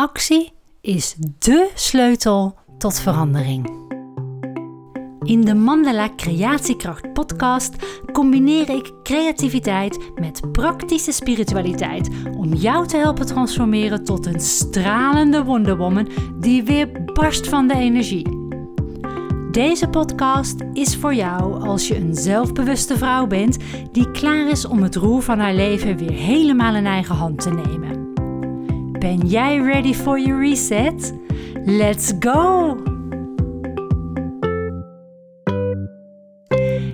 Actie is dé sleutel tot verandering. In de Mandala Creatiekracht podcast combineer ik creativiteit met praktische spiritualiteit om jou te helpen transformeren tot een stralende wonderwoman die weer barst van de energie. Deze podcast is voor jou als je een zelfbewuste vrouw bent die klaar is om het roer van haar leven weer helemaal in eigen hand te nemen. Ben jij ready for your reset? Let's go!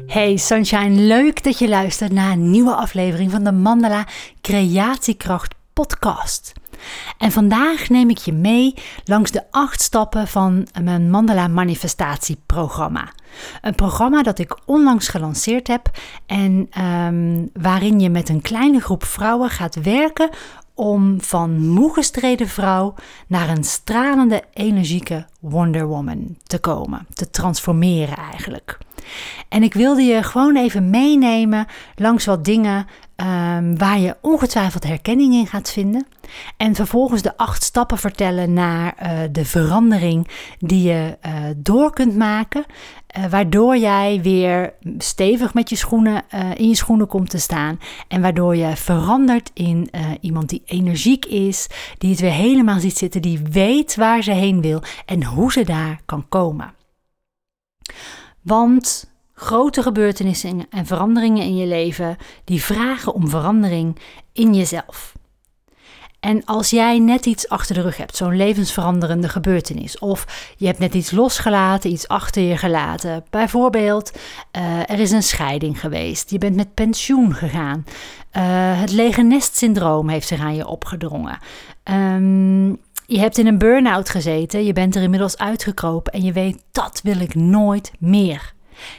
Hey Sunshine, leuk dat je luistert naar een nieuwe aflevering van de Mandala Creatiekracht podcast. En vandaag neem ik je mee langs de acht stappen van mijn Mandala Manifestatieprogramma. Een programma dat ik onlangs gelanceerd heb en um, waarin je met een kleine groep vrouwen gaat werken om van moe gestreden vrouw naar een stralende, energieke Wonder Woman te komen. Te transformeren eigenlijk. En ik wilde je gewoon even meenemen langs wat dingen um, waar je ongetwijfeld herkenning in gaat vinden. En vervolgens de acht stappen vertellen naar uh, de verandering die je uh, door kunt maken. Uh, waardoor jij weer stevig met je schoenen in je schoenen komt te staan. En waardoor je verandert in iemand die energiek is, die het weer helemaal ziet zitten, die weet waar ze heen wil en hoe ze daar kan komen. Want grote gebeurtenissen en veranderingen in je leven, die vragen om verandering in jezelf. En als jij net iets achter de rug hebt, zo'n levensveranderende gebeurtenis, of je hebt net iets losgelaten, iets achter je gelaten, bijvoorbeeld uh, er is een scheiding geweest, je bent met pensioen gegaan, uh, het lege nestsyndroom heeft zich aan je opgedrongen. Um, je hebt in een burn-out gezeten, je bent er inmiddels uitgekropen en je weet dat wil ik nooit meer.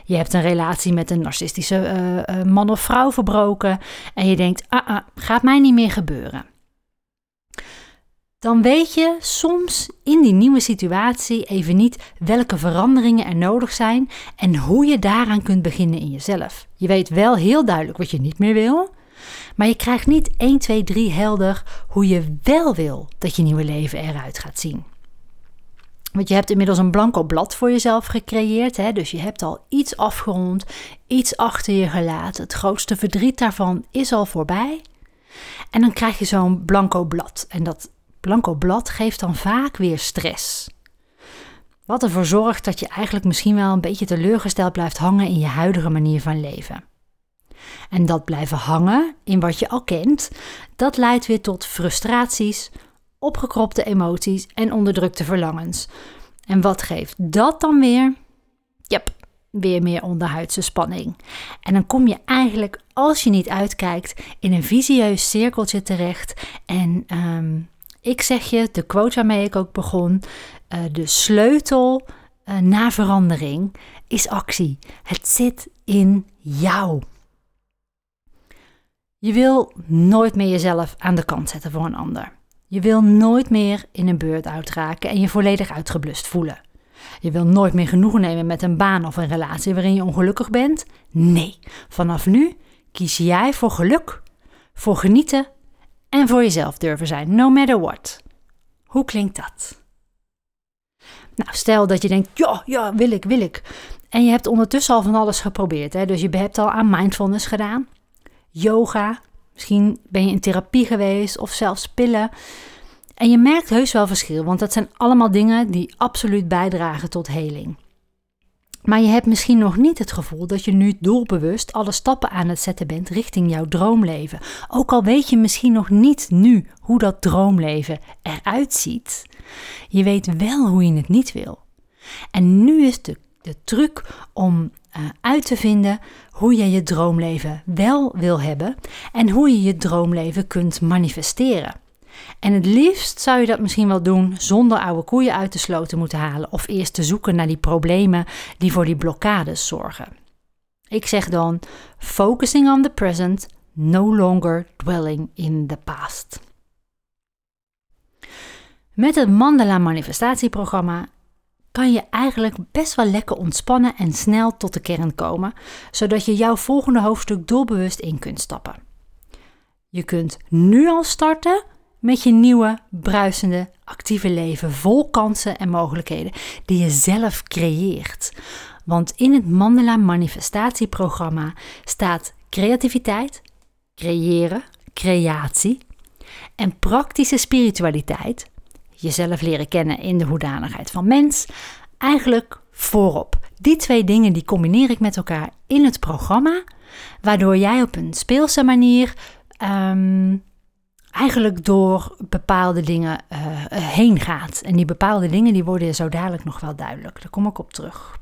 Je hebt een relatie met een narcistische uh, man of vrouw verbroken en je denkt, ah, ah, gaat mij niet meer gebeuren. Dan weet je soms in die nieuwe situatie even niet welke veranderingen er nodig zijn en hoe je daaraan kunt beginnen in jezelf. Je weet wel heel duidelijk wat je niet meer wil, maar je krijgt niet 1, 2, 3 helder hoe je wel wil dat je nieuwe leven eruit gaat zien. Want je hebt inmiddels een blanco blad voor jezelf gecreëerd. Hè? Dus je hebt al iets afgerond, iets achter je gelaten. Het grootste verdriet daarvan is al voorbij. En dan krijg je zo'n blanco blad. En dat blanco blad geeft dan vaak weer stress. Wat ervoor zorgt dat je eigenlijk misschien wel een beetje teleurgesteld blijft hangen in je huidige manier van leven. En dat blijven hangen in wat je al kent, dat leidt weer tot frustraties, opgekropte emoties en onderdrukte verlangens. En wat geeft dat dan weer? Yep, weer meer onderhuidse spanning. En dan kom je eigenlijk, als je niet uitkijkt, in een visieus cirkeltje terecht. En um, ik zeg je, de quote waarmee ik ook begon, uh, de sleutel uh, naar verandering is actie. Het zit in jou. Je wil nooit meer jezelf aan de kant zetten voor een ander. Je wil nooit meer in een beurt raken en je volledig uitgeblust voelen. Je wil nooit meer genoegen nemen met een baan of een relatie waarin je ongelukkig bent. Nee, vanaf nu kies jij voor geluk, voor genieten en voor jezelf durven zijn, no matter what. Hoe klinkt dat? Nou, stel dat je denkt, ja, ja, wil ik, wil ik. En je hebt ondertussen al van alles geprobeerd. Hè? Dus je hebt al aan mindfulness gedaan, yoga, Misschien ben je in therapie geweest of zelfs pillen. En je merkt heus wel verschil, want dat zijn allemaal dingen die absoluut bijdragen tot heling. Maar je hebt misschien nog niet het gevoel dat je nu doelbewust alle stappen aan het zetten bent richting jouw droomleven. Ook al weet je misschien nog niet nu hoe dat droomleven eruit ziet. Je weet wel hoe je het niet wil. En nu is de, de truc om uh, uit te vinden hoe je je droomleven wel wil hebben en hoe je je droomleven kunt manifesteren. En het liefst zou je dat misschien wel doen zonder oude koeien uit de sloot te moeten halen of eerst te zoeken naar die problemen die voor die blokkades zorgen. Ik zeg dan: focusing on the present, no longer dwelling in the past. Met het Mandala Manifestatieprogramma kan je eigenlijk best wel lekker ontspannen en snel tot de kern komen, zodat je jouw volgende hoofdstuk doelbewust in kunt stappen. Je kunt nu al starten met je nieuwe, bruisende, actieve leven vol kansen en mogelijkheden die je zelf creëert. Want in het Mandela Manifestatieprogramma staat creativiteit, creëren, creatie en praktische spiritualiteit, jezelf leren kennen in de hoedanigheid van mens, eigenlijk voorop. Die twee dingen die combineer ik met elkaar in het programma, waardoor jij op een speelse manier ehm, eigenlijk door bepaalde dingen uh, heen gaat. En die bepaalde dingen die worden zo dadelijk nog wel duidelijk. Daar kom ik op terug.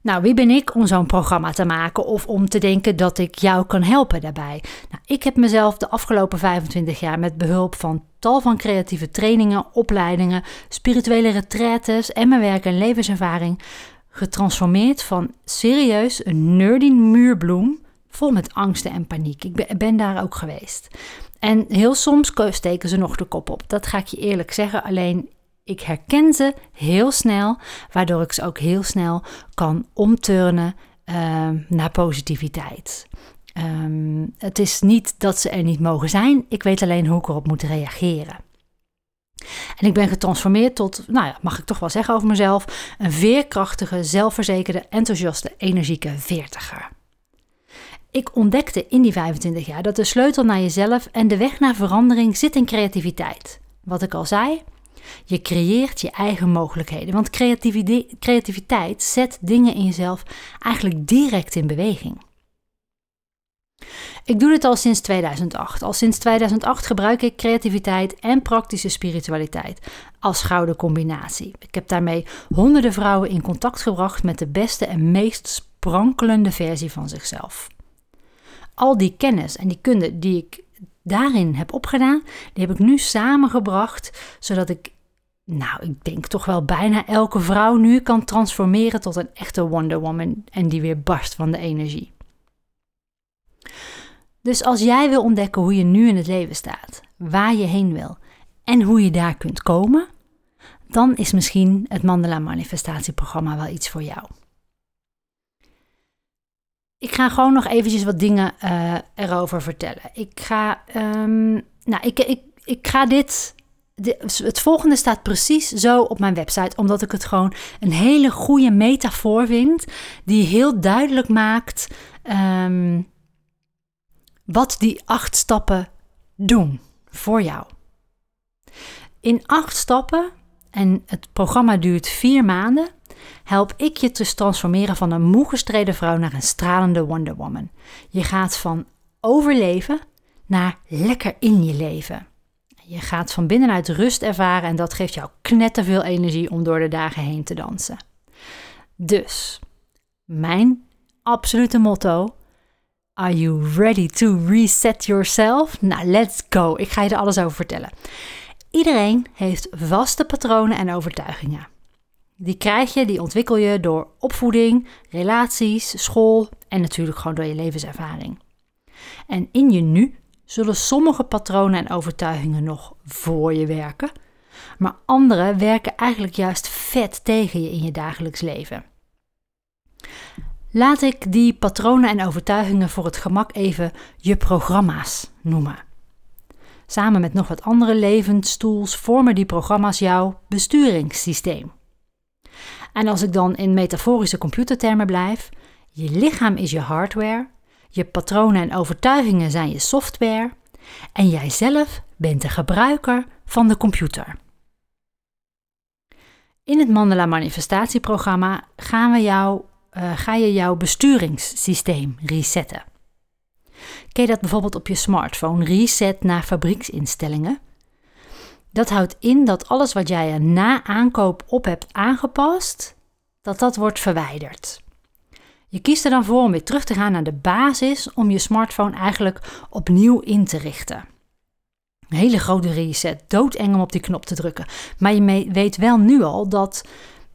Nou, wie ben ik om zo'n programma te maken of om te denken dat ik jou kan helpen daarbij? Nou, ik heb mezelf de afgelopen 25 jaar met behulp van tal van creatieve trainingen, opleidingen, spirituele retraites en mijn werk en levenservaring getransformeerd van serieus een nerdy muurbloem vol met angsten en paniek. Ik ben, daar ook geweest. En heel soms steken ze nog de kop op. Dat ga ik je eerlijk zeggen. Alleen ik herken ze heel snel, waardoor ik ze ook heel snel kan omturnen uh, naar positiviteit. Um, het is niet dat ze er niet mogen zijn, ik weet alleen hoe ik erop moet reageren. En ik ben getransformeerd tot, nou ja, mag ik toch wel zeggen over mezelf, een veerkrachtige, zelfverzekerde, enthousiaste, energieke veertiger. Ik ontdekte in die 25 jaar dat de sleutel naar jezelf en de weg naar verandering zit in creativiteit. Wat ik al zei, je creëert je eigen mogelijkheden. Want creativiteit zet dingen in jezelf eigenlijk direct in beweging. Ik doe dit al sinds 2008. Al sinds 2008 gebruik ik creativiteit en praktische spiritualiteit als gouden combinatie. Ik heb daarmee honderden vrouwen in contact gebracht met de beste en meest sprankelende versie van zichzelf. Al die kennis en die kunde die ik daarin heb opgedaan, die heb ik nu samengebracht, zodat ik, nou, ik denk toch wel bijna elke vrouw nu kan transformeren tot een echte Wonder Woman en die weer barst van de energie. Dus als jij wil ontdekken hoe je nu in het leven staat, waar je heen wil en hoe je daar kunt komen, dan is misschien het Mandela Manifestatieprogramma wel iets voor jou. Ik ga gewoon nog eventjes wat dingen uh, erover vertellen. Ik ga, um, nou, ik, ik, ik ga dit, het volgende staat precies zo op mijn website, omdat ik het gewoon een hele goede metafoor vind, die heel duidelijk maakt um, wat die acht stappen doen voor jou. In acht stappen, en het programma duurt vier maanden, help ik je te transformeren van een moe gestreden vrouw naar een stralende Wonder Woman. Je gaat van overleven naar lekker in je leven. Je gaat van binnenuit rust ervaren en dat geeft jou knetterveel energie om door de dagen heen te dansen. Dus, mijn absolute motto: Are you ready to reset yourself? Nou, let's go. Ik ga je er alles over vertellen. Iedereen heeft vaste patronen en overtuigingen. Die krijg je, die ontwikkel je door opvoeding, relaties, school en natuurlijk gewoon door je levenservaring. En in je nu zullen sommige patronen en overtuigingen nog voor je werken, maar andere werken eigenlijk juist vet tegen je in je dagelijks leven. Laat ik die patronen en overtuigingen voor het gemak even je programma's noemen. Samen met nog wat andere levenstools vormen die programma's jouw besturingssysteem. En als ik dan in metaforische computertermen blijf, je lichaam is je hardware, je patronen en overtuigingen zijn je software en jijzelf bent de gebruiker van de computer. In het Mandela Manifestatieprogramma gaan we jou, uh, ga je jouw besturingssysteem resetten. Je dat bijvoorbeeld op je smartphone? Reset naar fabrieksinstellingen. Dat houdt in dat alles wat jij er na aankoop op hebt aangepast, dat dat wordt verwijderd. Je kiest er dan voor om weer terug te gaan naar de basis om je smartphone eigenlijk opnieuw in te richten. Een hele grote reset, doodeng om op die knop te drukken. Maar je weet wel nu al dat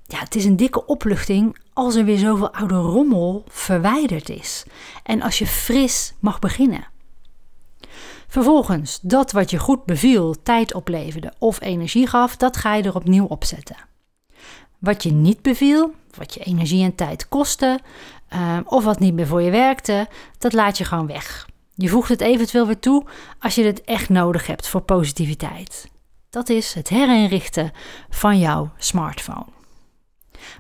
ja, het is een dikke opluchting als er weer zoveel oude rommel verwijderd is. En als je fris mag beginnen. Vervolgens, dat wat je goed beviel, tijd opleverde of energie gaf, dat ga je er opnieuw opzetten. Wat je niet beviel, wat je energie en tijd kostte, uh, of wat niet meer voor je werkte, dat laat je gewoon weg. Je voegt het eventueel weer toe als je het echt nodig hebt voor positiviteit. Dat is het herinrichten van jouw smartphone.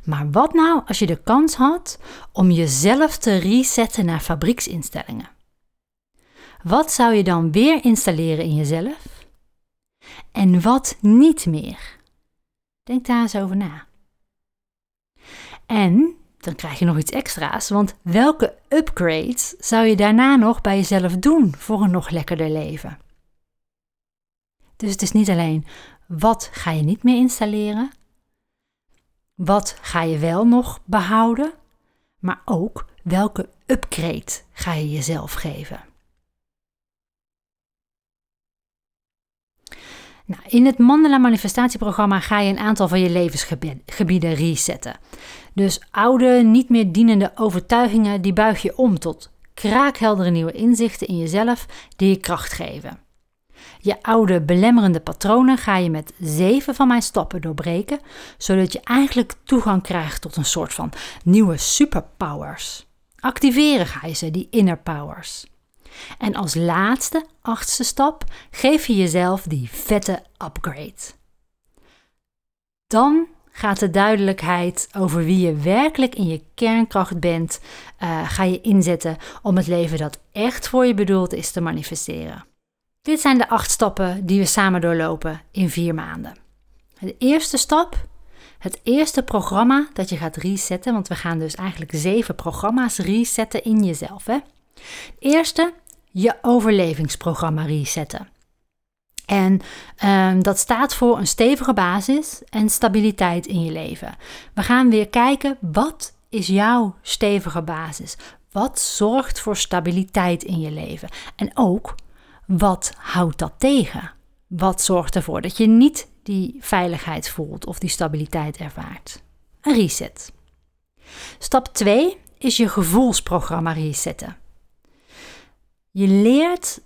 Maar wat nou als je de kans had om jezelf te resetten naar fabrieksinstellingen? Wat zou je dan weer installeren in jezelf? En wat niet meer? Denk daar eens over na. En dan krijg je nog iets extra's, want welke upgrades zou je daarna nog bij jezelf doen voor een nog lekkerder leven? Dus het is niet alleen wat ga je niet meer installeren, wat ga je wel nog behouden, maar ook welke upgrade ga je jezelf geven. Nou, in het Mandela Manifestatieprogramma ga je een aantal van je levensgebieden resetten. Dus oude, niet meer dienende overtuigingen, die buig je om tot kraakheldere nieuwe inzichten in jezelf die je kracht geven. Je oude belemmerende patronen ga je met zeven van mijn stappen doorbreken, zodat je eigenlijk toegang krijgt tot een soort van nieuwe superpowers. Activeren ga je ze, die inner powers. En als laatste, achtste stap, geef je jezelf die vette upgrade. Dan gaat de duidelijkheid over wie je werkelijk in je kernkracht bent, uh, ga je inzetten om het leven dat echt voor je bedoeld is te manifesteren. Dit zijn de acht stappen die we samen doorlopen in vier maanden. De eerste stap, het eerste programma dat je gaat resetten, want we gaan dus eigenlijk zeven programma's resetten in jezelf. Hè? eerste je overlevingsprogramma resetten. En um, dat staat voor een stevige basis en stabiliteit in je leven. We gaan weer kijken, wat is jouw stevige basis? Wat zorgt voor stabiliteit in je leven? En ook, wat houdt dat tegen? Wat zorgt ervoor dat je niet die veiligheid voelt of die stabiliteit ervaart? Een reset. Stap 2 is je gevoelsprogramma resetten. Je leert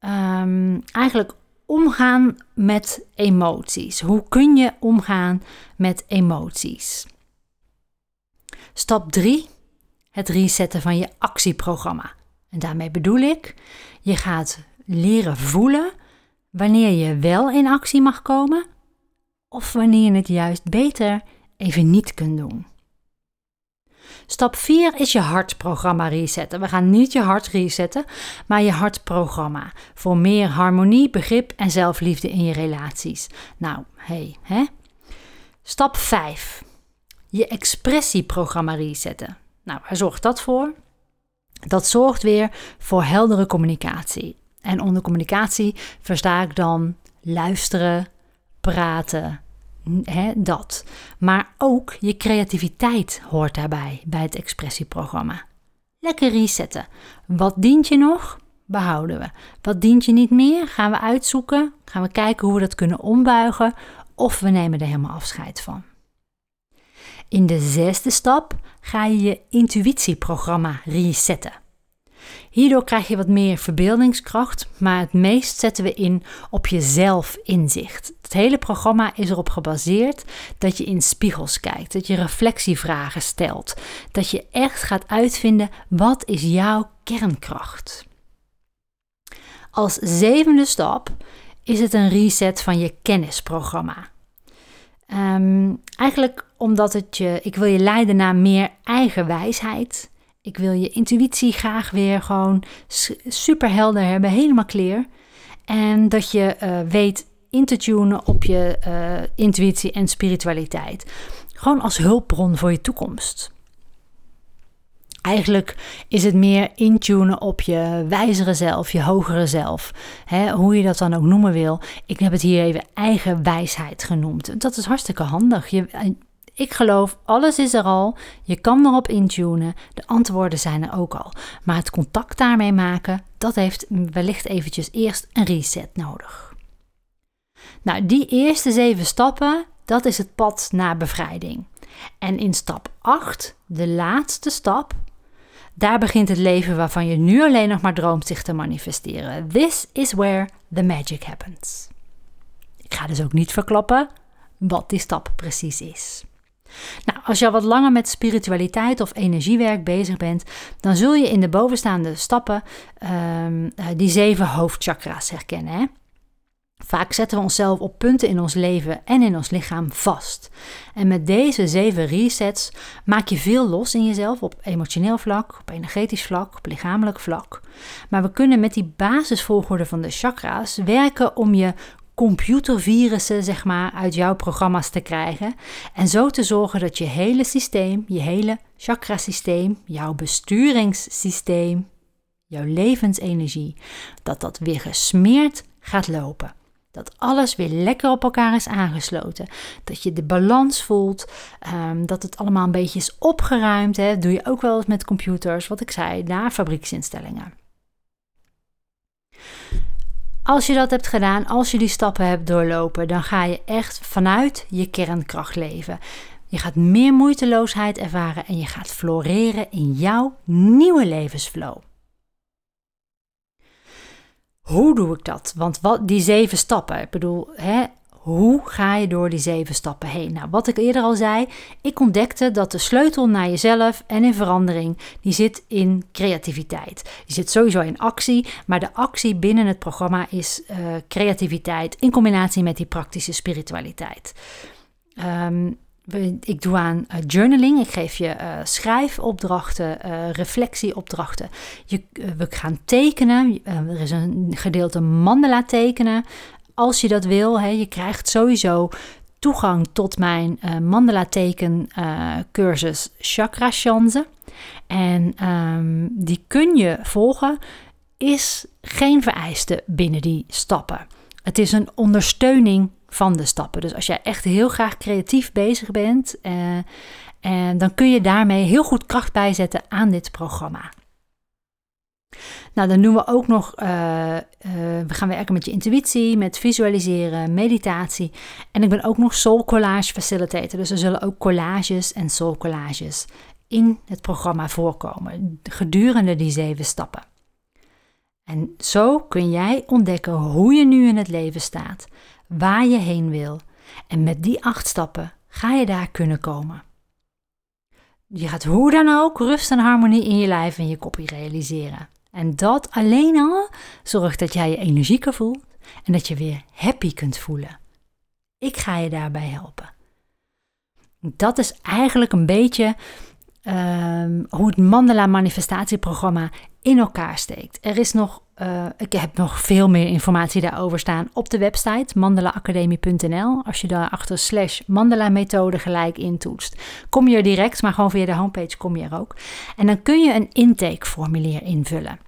um, eigenlijk omgaan met emoties. Hoe kun je omgaan met emoties? Stap 3. Het resetten van je actieprogramma. En daarmee bedoel ik, je gaat leren voelen wanneer je wel in actie mag komen of wanneer je het juist beter even niet kunt doen. Stap 4 is je hartprogramma resetten. We gaan niet je hart resetten, maar je hartprogramma. Voor meer harmonie, begrip en zelfliefde in je relaties. Nou, hey, hè? Stap 5. Je expressieprogramma resetten. Nou, waar zorgt dat voor? Dat zorgt weer voor heldere communicatie. En onder communicatie versta ik dan luisteren, praten, dat. Maar ook je creativiteit hoort daarbij, bij het expressieprogramma. Lekker resetten. Wat dient je nog? Behouden we. Wat dient je niet meer? Gaan we uitzoeken. Gaan we kijken hoe we dat kunnen ombuigen. Of we nemen er helemaal afscheid van. In de zesde stap ga je je intuïtieprogramma resetten. Hierdoor krijg je wat meer verbeeldingskracht, maar het meest zetten we in op je zelfinzicht. Het hele programma is erop gebaseerd dat je in spiegels kijkt, dat je reflectievragen stelt, dat je echt gaat uitvinden wat is jouw kernkracht. Als zevende stap is het een reset van je kennisprogramma. Ehm, eigenlijk omdat het je, ik wil je leiden naar meer eigen wijsheid, ik wil je intuïtie graag weer gewoon super helder hebben, helemaal clear. En dat je uh, weet in te tunen op je uh, intuïtie en spiritualiteit. Gewoon als hulpbron voor je toekomst. Eigenlijk is het meer intunen op je wijzere zelf, je hogere zelf. Hè, hoe je dat dan ook noemen wil. Ik heb het hier even eigen wijsheid genoemd. Dat is hartstikke handig. Je, ik geloof, alles is er al. Je kan erop intunen. De antwoorden zijn er ook al. Maar het contact daarmee maken, dat heeft wellicht eventjes eerst een reset nodig. Nou, die eerste zeven stappen, dat is het pad naar bevrijding. En in stap 8, de laatste stap, daar begint het leven waarvan je nu alleen nog maar droomt zich te manifesteren. This is where the magic happens. Ik ga dus ook niet verklappen wat die stap precies is. Nou, als je al wat langer met spiritualiteit of energiewerk bezig bent, dan zul je in de bovenstaande stappen ehm, eh, die zeven hoofdchakra's herkennen. Hè? Vaak zetten we onszelf op punten in ons leven en in ons lichaam vast. En met deze zeven resets maak je veel los in jezelf op emotioneel vlak, op energetisch vlak, op lichamelijk vlak. Maar we kunnen met die basisvolgorde van de chakra's werken om je computervirussen zeg maar, uit jouw programma's te krijgen. En zo te zorgen dat je hele systeem, je hele chakrasysteem, jouw besturingssysteem, jouw levensenergie, dat dat weer gesmeerd gaat lopen. Dat alles weer lekker op elkaar is aangesloten. Dat je de balans voelt. Ehm, dat het allemaal een beetje is opgeruimd. Hè. doe je ook wel eens met computers, wat ik zei, naar fabrieksinstellingen. Als je dat hebt gedaan, als je die stappen hebt doorlopen, dan ga je echt vanuit je kernkracht leven. Je gaat meer moeiteloosheid ervaren en je gaat floreren in jouw nieuwe levensflow. Hoe doe ik dat? Want wat, die zeven stappen, ik bedoel, hè, hoe ga je door die zeven stappen heen? Nou, wat ik eerder al zei, ik ontdekte dat de sleutel naar jezelf en in verandering, die zit in creativiteit. Die zit sowieso in actie, maar de actie binnen het programma is uh, creativiteit in combinatie met die praktische spiritualiteit. Um, ik doe aan uh, journaling. Ik geef je uh, schrijfopdrachten, reflectieopdrachten. We gaan tekenen. er is een gedeelte mandala tekenen. Als je dat wil, hè, je krijgt sowieso toegang tot mijn mandala teken cursus Chakra Chance. En um, die kun je volgen. Is geen vereiste binnen die stappen. Het is een ondersteuning van de stappen. Dus als jij echt heel graag creatief bezig bent, uh, en dan kun je daarmee heel goed kracht bijzetten aan dit programma. Nou, dan doen we ook nog, uh, uh, we gaan werken met je intuïtie, met visualiseren, meditatie. En ik ben ook nog soul collage facilitator. Dus er zullen ook collages en soul collages in het programma voorkomen gedurende die zeven stappen. En zo kun jij ontdekken hoe je nu in het leven staat, waar je heen wil. En met die acht stappen ga je daar kunnen komen. Je gaat hoe dan ook rust en harmonie in je lijf en je koppie realiseren. En dat alleen al zorgt dat jij je energieker voelt en dat je weer happy kunt voelen. Ik ga je daarbij helpen. Dat is eigenlijk een beetje Ehm, hoe het Mandela manifestatieprogramma in elkaar steekt. Er is nog, uh, ik heb nog veel meer informatie daarover staan op de website mandelaacademie.nl. Als je daar achter slash Mandela methode gelijk intoetst, kom je er direct, maar gewoon via de homepage kom je er ook. En dan kun je een intakeformulier invullen.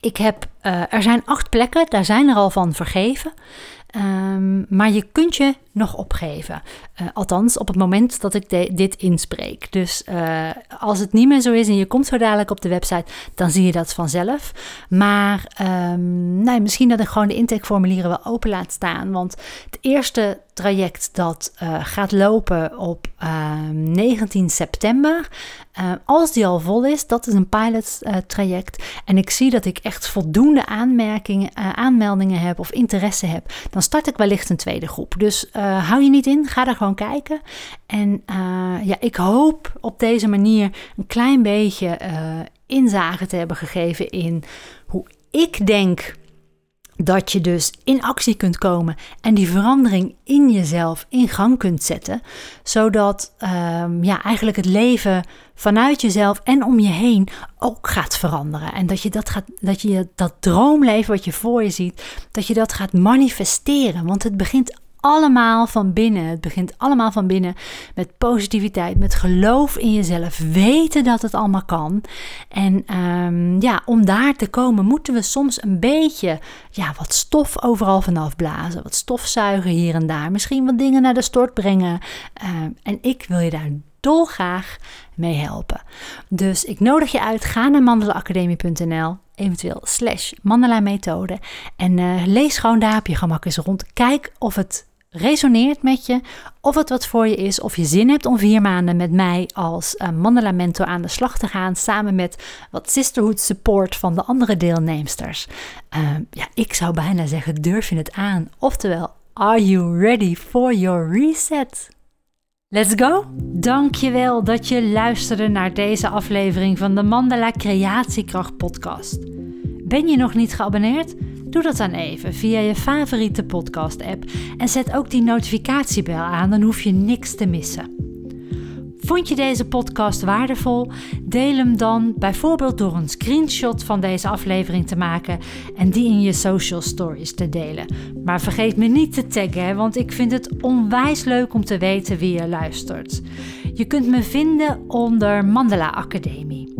Ik heb, uh, er zijn acht plekken, daar zijn er al van vergeven. Um, maar je kunt je nog opgeven. Uh, althans, op het moment dat ik dit inspreek. Dus uh, als het niet meer zo is en je komt zo dadelijk op de website, dan zie je dat vanzelf. Maar um, misschien dat ik gewoon de intakeformulieren wel open laat staan. Want het eerste traject dat uh, gaat lopen op 19 ehm, september. als die al vol is, dat is een pilot traject. En ik zie dat ik echt voldoende aanmerkingen, aanmeldingen heb of interesse heb. Dan start ik wellicht een tweede groep. Dus uh, hou je niet in, ga daar gewoon kijken. En uh, ja, ik hoop op deze manier een klein beetje uh, inzage te hebben gegeven in hoe ik denk dat je dus in actie kunt komen en die verandering in jezelf in gang kunt zetten, zodat um, ja, eigenlijk het leven vanuit jezelf en om je heen ook gaat veranderen. En dat je dat, gaat, dat, je dat droomleven wat je voor je ziet, dat je dat gaat manifesteren. Want het begint allemaal van binnen. Het begint allemaal van binnen met positiviteit, met geloof in jezelf, weten dat het allemaal kan. En um, ja, om daar te komen moeten we soms een beetje ja, wat stof overal vanaf blazen, wat stofzuigen hier en daar, misschien wat dingen naar de stort brengen. Um, en ik wil je daar dolgraag mee helpen. Dus ik nodig je uit, ga naar mandelaacademie.nl eventueel slash mandela methode en uh, lees gewoon daar op je gemak eens rond. Kijk of het resoneert met je, of het wat voor je is, of je zin hebt om vier maanden met mij als uh, Mandela Mentor aan de slag te gaan, samen met wat sisterhood support van de andere deelnemsters. Uh, ja, ik zou bijna zeggen, durf je het aan? Oftewel, are you ready for your reset? Let's go! Dankjewel dat je luisterde naar deze aflevering van de Mandala Creatiekracht podcast. Ben je nog niet geabonneerd? Doe dat dan even via je favoriete podcast app en zet ook die notificatiebel aan, dan hoef je niks te missen. Vond je deze podcast waardevol? Deel hem dan bijvoorbeeld door een screenshot van deze aflevering te maken en die in je social stories te delen. Maar vergeet me niet te taggen, want ik vind het onwijs leuk om te weten wie je luistert. Je kunt me vinden onder Mandela Academie.